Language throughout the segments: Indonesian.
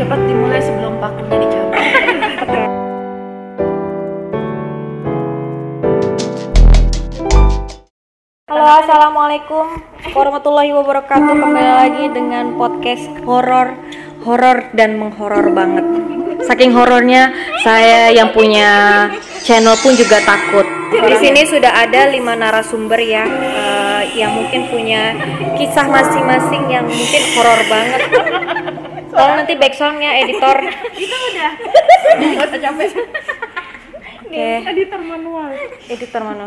Cepat dimulai sebelum pakunya dicabut. Halo, assalamualaikum warahmatullahi wabarakatuh. Kembali lagi dengan podcast horor, horor dan menghoror banget. Saking horornya, saya yang punya channel pun juga takut. Di sini sudah ada lima narasumber ya, eh, yang mungkin punya kisah masing-masing yang mungkin horor banget. Tolong nanti backsoundnya editor. Kita udah. Gak usah capek. Oke. Editor manual. editor mana?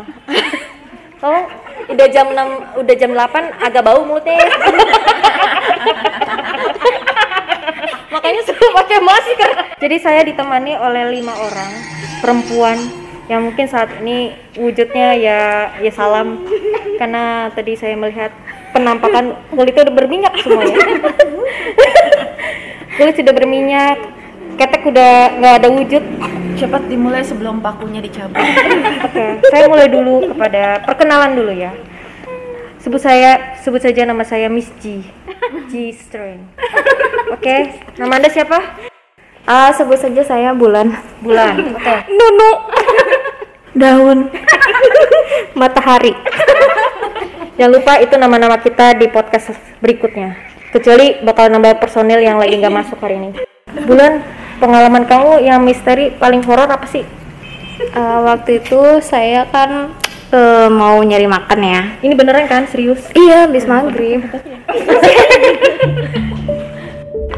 Tolong udah jam 6, udah jam 8 agak bau mulutnya. Makanya suruh pakai masker. Jadi saya ditemani oleh lima orang perempuan yang mungkin saat ini wujudnya ya ya salam karena tadi saya melihat penampakan kulitnya udah berminyak semuanya. Kulit sudah berminyak, ketek udah nggak ada wujud. Cepat dimulai sebelum pakunya dicabut. Oke, saya mulai dulu kepada perkenalan dulu ya. Sebut saya, sebut saja nama saya Miss G. G Strain. Oke, nama Anda siapa? Ah, sebut saja saya Bulan. Bulan. Oke. Nunu. Daun. Matahari. Jangan lupa itu nama-nama kita di podcast berikutnya. Kecuali bakal nambah personil yang lagi nggak masuk hari ini. Bulan, pengalaman kamu yang misteri paling horor apa sih? Ah, waktu itu saya kan eh, mau nyari makan ya. Ini beneran kan? Serius? Iya, habis maghrib.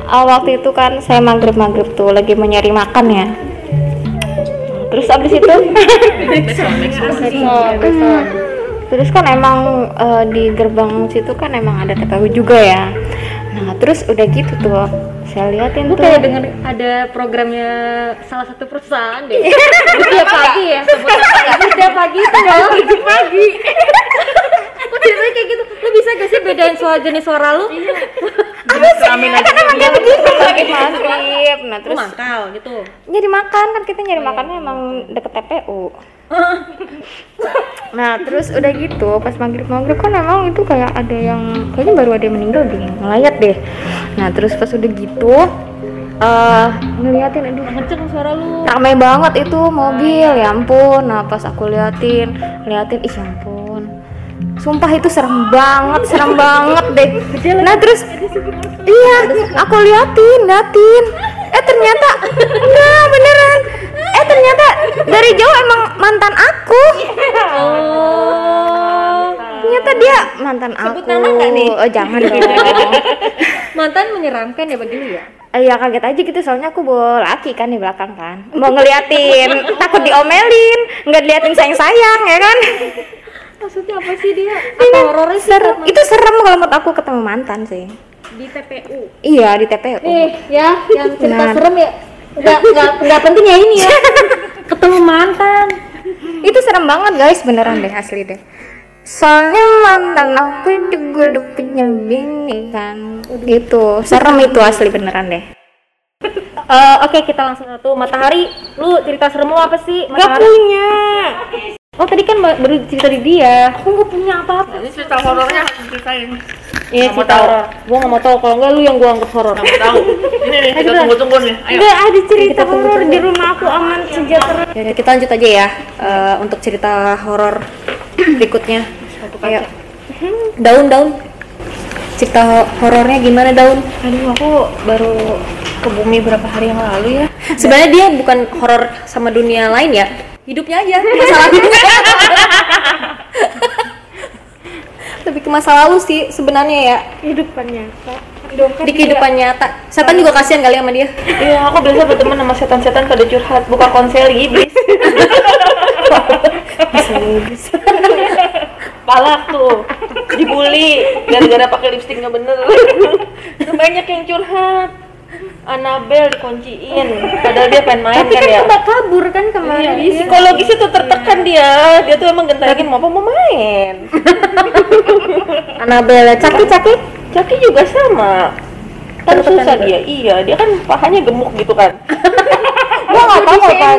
Ah, waktu itu kan saya maghrib maghrib tuh lagi mau nyari makan ya. Terus abis itu, terus kan emang eh, di gerbang situ kan emang ada TPU juga ya. Terus udah gitu tuh, saya liatin Gue tuh. kayak denger ada programnya salah satu perusahaan deh. Setiap pagi ya, setiap pagi itu malah tujuh pagi. Kok ceritanya kayak gitu? Lu bisa gak sih bedain suara jenis suara lu? Kelamin aja. Kan emang kayak begitu lagi maghrib. Nah terus mangkal gitu. nyari makan kan kita nyari makannya emang deket TPU nah terus udah gitu pas maghrib maghrib kan emang itu kayak ada yang kayaknya baru ada yang meninggal deh ngelayat deh. Nah terus pas udah gitu eh ngeliatin aduh Kenceng suara lu. ramai banget itu mobil ya ampun. Nah pas aku liatin liatin ih ya ampun. Sumpah itu serem banget serem banget deh. Nah terus iya aku liatin liatin. Eh ternyata enggak beneran eh ternyata dari jauh emang mantan aku Oh. ternyata dia mantan Sebut aku nama nih? oh jangan dong Mantan menyeramkan ya bagi lu ya? Eh, ya kaget aja gitu soalnya aku bawa laki kan di belakang kan mau ngeliatin takut diomelin nggak diliatin sayang sayang ya kan Maksudnya apa sih dia? Apa horornya sih? serem itu serem kalau menurut aku ketemu mantan sih Di TPU. iya di TPU Nih ya, yang cerita Nah. serem ya. Enggak enggak enggak penting ya ini ya. Ketemu mantan. itu serem banget guys beneran deh asli deh soalnya mantan aku juga udah punya bini kan gitu serem itu asli beneran deh Eh, Oke kita langsung satu Matahari, lu cerita serem lu apa sih? Gak Matahari? punya Oh tadi kan ba- baru cerita di dia. Aku nggak punya apa-apa. Ini cerita horornya harus diceritain. Iya cerita tahu. horor. Gua nggak mau tahu kalau enggak lu yang gua anggap horor. Kamu tahu. Ini nih kita tunggu-tunggu nih. Ayo. Gak ada cerita horor di rumah aku aman sejahtera Ya, kita lanjut aja ya eh, untuk cerita horor berikutnya. Ayo. Daun daun. Cerita ho- horornya gimana daun? Aduh, aku baru ke bumi berapa hari yang lalu ya. Sebenarnya dia bukan horor sama dunia lain ya. Hidupnya aja masalahnya. Lebih ke masa lalu sih sebenarnya ya kehidupan nyata di kehidupan nyata. Setan juga kasihan kali sama dia. Iya, aku biasa berteman sama setan-setan pada curhat, buka konsel iblis. Palak tuh, dibully gara-gara pakai lipstick nggak bener. Banyak yang curhat. Anabel dikunciin, padahal dia pengen main Tapi kan kan ya. sempat kabur kan Iya, kemarin. di psikologisnya tuh tertekan dia. Dia tuh emang gentakin mau apa mau main. Anabella caki-caki. Caki juga sama. Kan susah dia. Iya, dia kan pahanya gemuk gitu kan. Gua nggak tahu apa.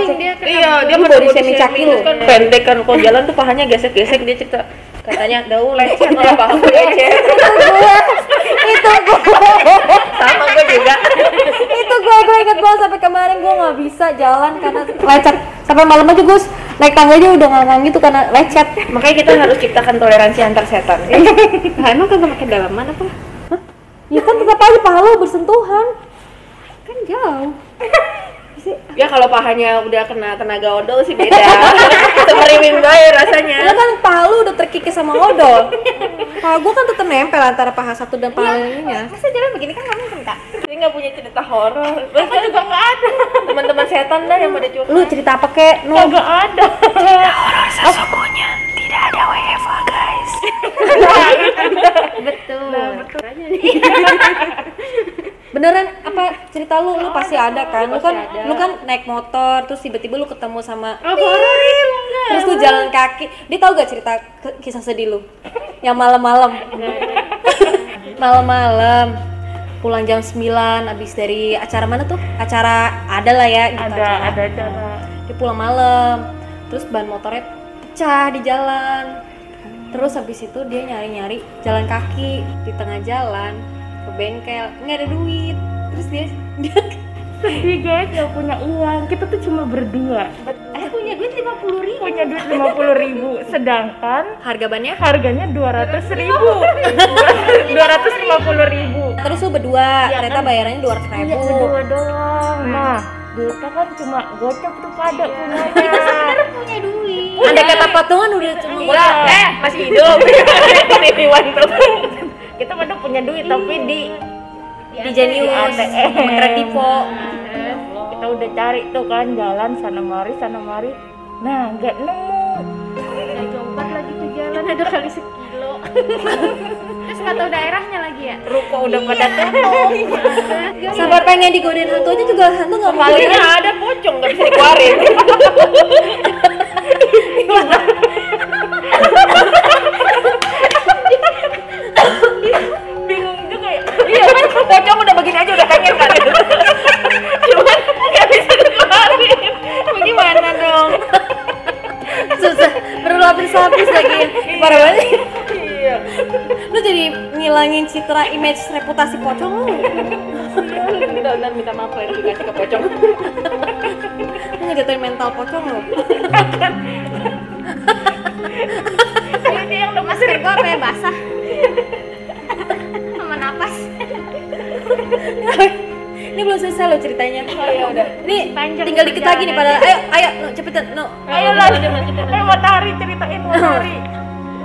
iya, dia pada body shaming Caki lu. kan pendek kan kalau jalan tuh pahanya gesek-gesek dia cerita katanya daun lecet lah paha gue lecet Itu. Sama gue juga Itu gua sumpah sampai kemarin gue nggak bisa jalan karena lecet sampai malam aja gue naik tangga aja udah ngangang gitu karena lecet Makanya kita harus ciptakan toleransi antar setan. Lah emang kagak pakai dalaman apa? ya kan tetap aja paha lo bersentuhan Kan jauh. Ya kalau pahanya udah kena tenaga odol sih beda. Semeriwing bae Karena rasanya. kan paha lu udah terkikis sama odol paha gue kan tetap nempel antara paha satu dan paha lainnya. Masa jalan begini kan nggak mungkin kak? Saya nggak punya cerita horor. Bahkan juga nggak ada. Teman-teman setan dah yang pada curhat. lu cerita apa kek? Nu Nggak ada. sesungguhnya. Tidak ada WFA guys. Betul. beneran apa cerita lu? Lu pasti ada kan? Lu kan lu kan naik motor terus tiba-tiba lu ketemu sama terus lu jalan kaki. Dia tahu gak cerita kisah sedih lu yang malam-malam. Malam-malam. Pulang jam 9 abis dari acara mana tuh? Acara ada lah ya gitu, Ada acara. ada cara. dia pulang malam. Terus ban motornya pecah di jalan. Terus habis itu dia nyari-nyari jalan kaki di tengah jalan ke bengkel. Nggak ada duit. Terus dia dia sedih guys gak punya uang. Kita tuh cuma berdua punya duit lima puluh ribu. punya duit lima puluh ribu. Sedangkan harga bannya? harganya dua ratus ribu. Dua ratus lima puluh ribu. Terus lu berdua Iya ternyata kan? bayarannya dua ratus iya ribu berdua doang. Nah duitnya kan cuma gocap tuh pada punyanya punya. Duit. ada kata patungan udah cuma Iya. Eh masih hidup. Ini kita pada punya duit tapi di di Jenius ATM. sama Kredivo kita udah cari tuh kan jalan sana mari sana mari nah nggak nemu Jombat lagi tuh jalan ada kali sekilo. Terus nggak tahu daerahnya lagi ya. Ruko udah pada tutup. sampai pengen digodain hantu aja juga hantu nggak mau Kalinya ada pocong nggak bisa dikeluarin. ngilangin citra image reputasi pocong. Lu Udah udah minta maaf klarifikasi ke pocong. lu ngejatuhin mental pocong lu Ini yang udah masker gua apa ya basah. Sama napas. ini belum selesai lo ceritanya. Oh ya udah. ini Panjang tinggal dikit lagi nih pada ayo ayo no, cepetan. No. Ayo lah ayo matahari ceritain matahari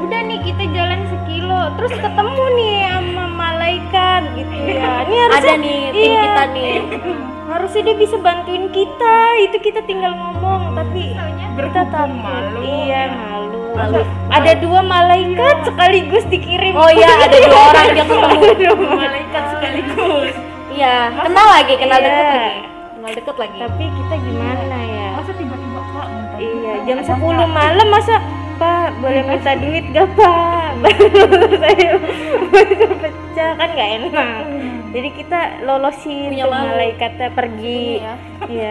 Udah nih kita jalan sekilo, terus ketemu nih sama malaikat gitu ya. Ini harusnya ada nih tim iya. kita nih. Harusnya dia bisa bantuin kita. Itu kita tinggal ngomong tapi kita takut. malu. iya malu. Malu. ada dua malaikat sekaligus dikirim. Oh iya ada dua orang yang ketemu. Malaikat sekaligus. Iya kenal lagi kenal Iya. deket lagi. Kenal deket lagi. Tapi kita gimana ya? Masa tiba-tiba kak iya jam 10 malam masa pak boleh minta duit gak pak? Saya baru pecah kan gak enak. Jadi kita lolosin Punya tuh malu. malaikatnya pergi. Iya. iya.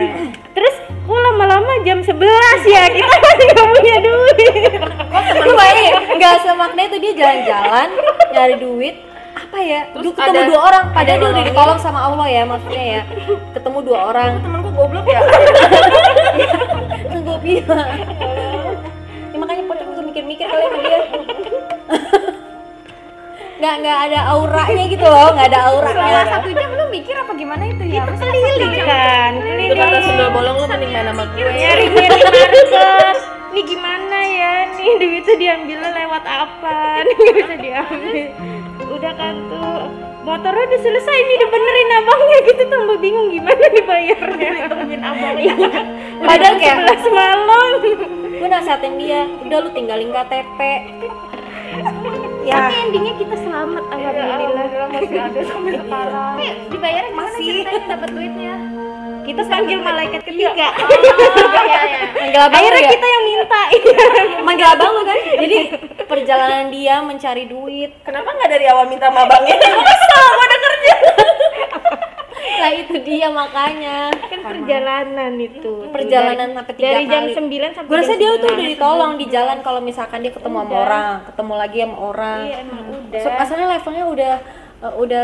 Terus kok lama-lama jam 11 ya? Kita masih gak punya duit. Lu bayangin nggak semakna itu dia jalan-jalan nyari duit. Apa ya? Terus Dulu ketemu ada- dua orang. ada padahal dia udah ditolong sama Allah ya maksudnya ya. Ketemu dua orang. Temenku goblok ya. kan gue bilang. ya, mikir-mikir kali sama dia. Nggak nggak ada auranya gitu loh nggak ada auranya. Satu jam lu mikir apa gimana itu ya? Itu keliling kan. Itu kata sundel bolong lu mending main sama gue. nyari nyari market nih gimana ya? Nih duitnya diambilnya lewat apa? Nih nggak bisa diambil. Udah kan tuh. Motornya udah selesai nih udah benerin abangnya gitu. Tambah bingung gimana dibayarnya. Temuin abangnya. Padahal kayak 11 malam nasihatin dia. Udah lu tinggalin KTP ya. Tapi endingnya kita selamat alhamdulillah. masih ada sampai sekarang. Dibayar masih. dapat duitnya? Kita panggil malaikat ketiga. Manggil abang lu akhirnya ya kita yang minta. manggil abang lu kan. Jadi perjalanan dia mencari duit. Kenapa nggak dari awal minta sama abangnya? Kesel. Lah itu dia makanya. Kan perjalanan itu. Perjalanan sampai tiga dari jam kali. 9 sampai gue rasa dia tuh 11. udah ditolong di jalan kalau misalkan dia ketemu sama orang ketemu lagi sama orang. Iya emang udah. So, asalnya levelnya udah uh, udah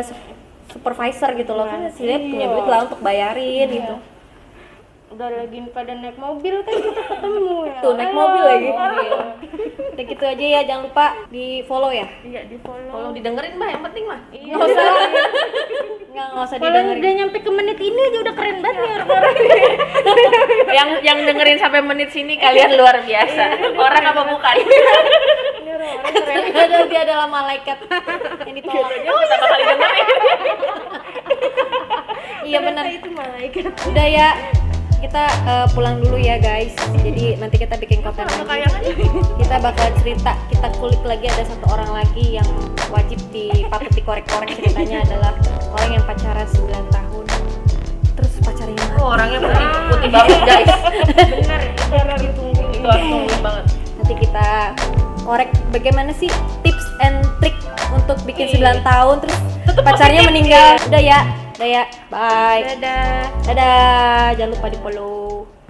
supervisor gitu loh. Kan si dia punya Iya. duit lah untuk bayarin gitu udah lagi pada naik mobil kan kita ketemu ya. Tuh naik mobil lagi. Udah gitu aja ya jangan lupa di follow ya. Iya di follow. Kalau didengerin mah yang penting mah. nggak usah. Nggak nggak usah kalau didengerin. udah nyampe ke menit ini aja udah keren banget ya yang yang dengerin sampai menit sini kalian luar biasa. Orang apa bukan? ada dia adalah malaikat. Yang ditolak. Oh, pertama kali dengerin. iya benar. Itu malaikat. Udah ya kita eh, pulang dulu ya guys. Jadi nanti kita bikin konten lagi. kita bakal cerita kita kulik lagi ada satu orang lagi yang wajib di patut dikorek-korek. Ceritanya adalah orang yang pacaran 9 tahun. Terus pacarnya mati. Oh, orangnya putih, putih banget guys. bener itu harus ditunggu Itu harus nungguin banget. nanti kita korek. Bagaimana sih tips and trick untuk bikin 9 tahun? Terus pacarnya meninggal. Udah ya udah ya bye. Dadah. Dadah. Jangan lupa di follow